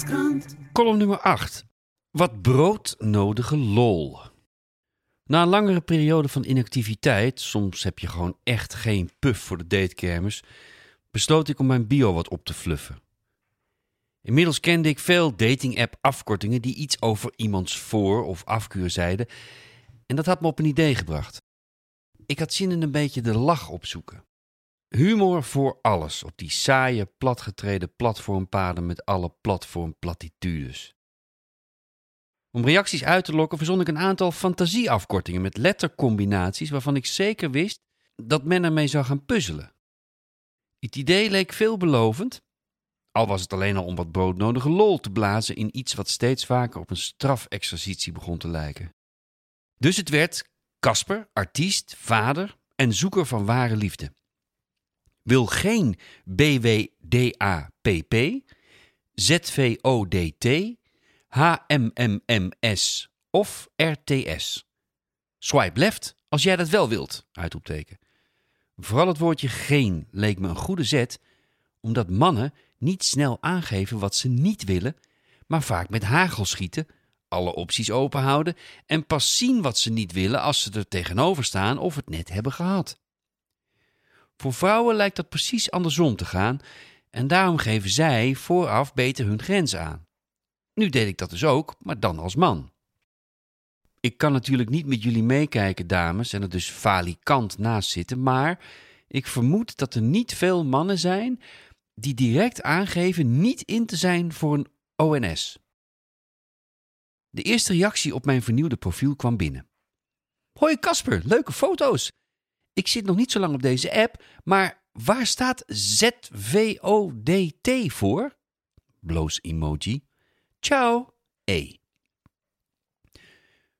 Volkskrant. Column nummer 8. Wat broodnodige lol. Na een langere periode van inactiviteit, soms heb je gewoon echt geen puff voor de datekermis, besloot ik om mijn bio wat op te fluffen. Inmiddels kende ik veel dating-app afkortingen die iets over iemands voor- of afkeur zeiden en dat had me op een idee gebracht. Ik had zin in een beetje de lach opzoeken. Humor voor alles op die saaie, platgetreden platformpaden met alle platformplatitudes. Om reacties uit te lokken verzon ik een aantal fantasieafkortingen met lettercombinaties waarvan ik zeker wist dat men ermee zou gaan puzzelen. Het idee leek veelbelovend, al was het alleen al om wat broodnodige lol te blazen in iets wat steeds vaker op een strafexercitie begon te lijken. Dus het werd Casper, artiest, vader en zoeker van ware liefde. Wil geen BWDAPP, ZVODT, HMMMS of RTS. Swipe left als jij dat wel wilt, uitroepteken. Vooral het woordje geen leek me een goede zet, omdat mannen niet snel aangeven wat ze niet willen, maar vaak met hagel schieten, alle opties openhouden en pas zien wat ze niet willen als ze er tegenover staan of het net hebben gehad. Voor vrouwen lijkt dat precies andersom te gaan en daarom geven zij vooraf beter hun grens aan. Nu deed ik dat dus ook, maar dan als man. Ik kan natuurlijk niet met jullie meekijken, dames, en er dus falikant naast zitten, maar ik vermoed dat er niet veel mannen zijn die direct aangeven niet in te zijn voor een ONS. De eerste reactie op mijn vernieuwde profiel kwam binnen. Hoi Casper, leuke foto's. Ik zit nog niet zo lang op deze app, maar waar staat ZVODT voor? Bloos emoji. Ciao, E.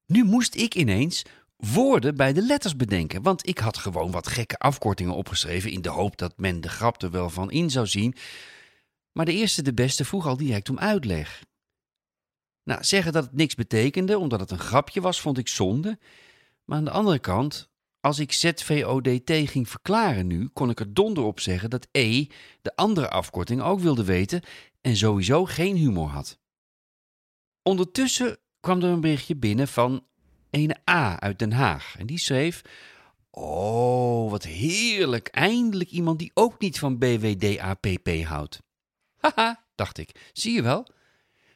Nu moest ik ineens woorden bij de letters bedenken, want ik had gewoon wat gekke afkortingen opgeschreven in de hoop dat men de grap er wel van in zou zien. Maar de eerste de beste vroeg al direct om uitleg. Nou, zeggen dat het niks betekende, omdat het een grapje was, vond ik zonde. Maar aan de andere kant, als ik ZVODT ging verklaren nu, kon ik er donder op zeggen dat E de andere afkorting ook wilde weten en sowieso geen humor had. Ondertussen kwam er een berichtje binnen van ene A uit Den Haag. En die schreef: Oh, wat heerlijk. Eindelijk iemand die ook niet van BWDAPP houdt. Haha, dacht ik. Zie je wel?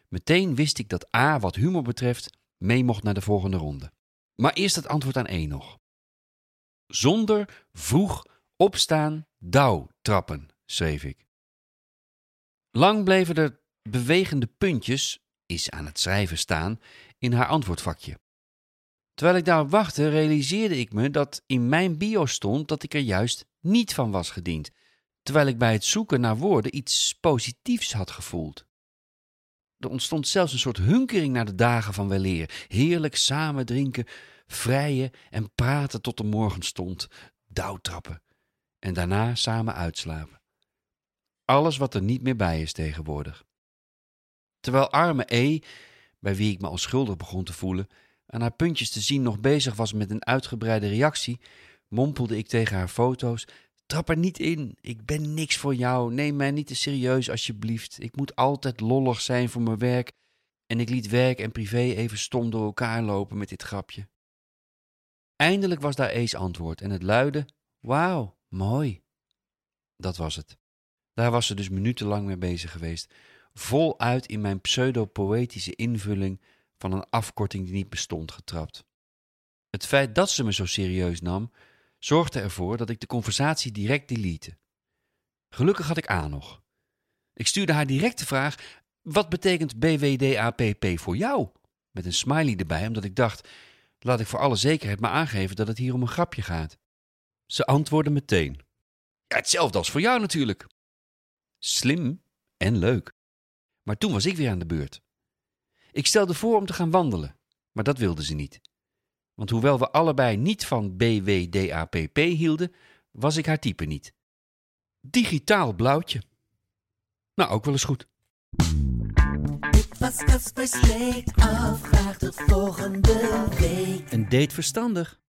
Meteen wist ik dat A, wat humor betreft, mee mocht naar de volgende ronde. Maar eerst het antwoord aan E nog. Zonder, vroeg, opstaan, dauw trappen, schreef ik. Lang bleven er bewegende puntjes, is aan het schrijven staan, in haar antwoordvakje. Terwijl ik daarop wachtte, realiseerde ik me dat in mijn bio stond dat ik er juist niet van was gediend, terwijl ik bij het zoeken naar woorden iets positiefs had gevoeld. Er ontstond zelfs een soort hunkering naar de dagen van weleer. Heerlijk samen drinken, vrijen en praten tot de morgen stond, dauwtrappen en daarna samen uitslapen. Alles wat er niet meer bij is tegenwoordig. Terwijl arme E, bij wie ik me al schuldig begon te voelen, aan haar puntjes te zien nog bezig was met een uitgebreide reactie, mompelde ik tegen haar foto's: Trap er niet in, ik ben niks voor jou, neem mij niet te serieus alsjeblieft. Ik moet altijd lollig zijn voor mijn werk. En ik liet werk en privé even stom door elkaar lopen met dit grapje. Eindelijk was daar E's antwoord en het luidde: Wauw, mooi. Dat was het. Daar was ze dus minutenlang mee bezig geweest, voluit in mijn pseudo-poëtische invulling van een afkorting die niet bestond getrapt. Het feit dat ze me zo serieus nam, zorgde ervoor dat ik de conversatie direct delete. Gelukkig had ik A nog. Ik stuurde haar direct de vraag: wat betekent BWDAPP voor jou? Met een smiley erbij, omdat ik dacht: laat ik voor alle zekerheid maar aangeven dat het hier om een grapje gaat. Ze antwoordde meteen: ja, hetzelfde als voor jou natuurlijk. Slim en leuk. Maar toen was ik weer aan de beurt. Ik stelde voor om te gaan wandelen, maar dat wilde ze niet. Want hoewel we allebei niet van BWDAPP hielden, was ik haar type niet. Digitaal blauwtje. Nou, ook wel eens goed. Dit was Caspers. Afvraag tot volgende week. Een date verstandig.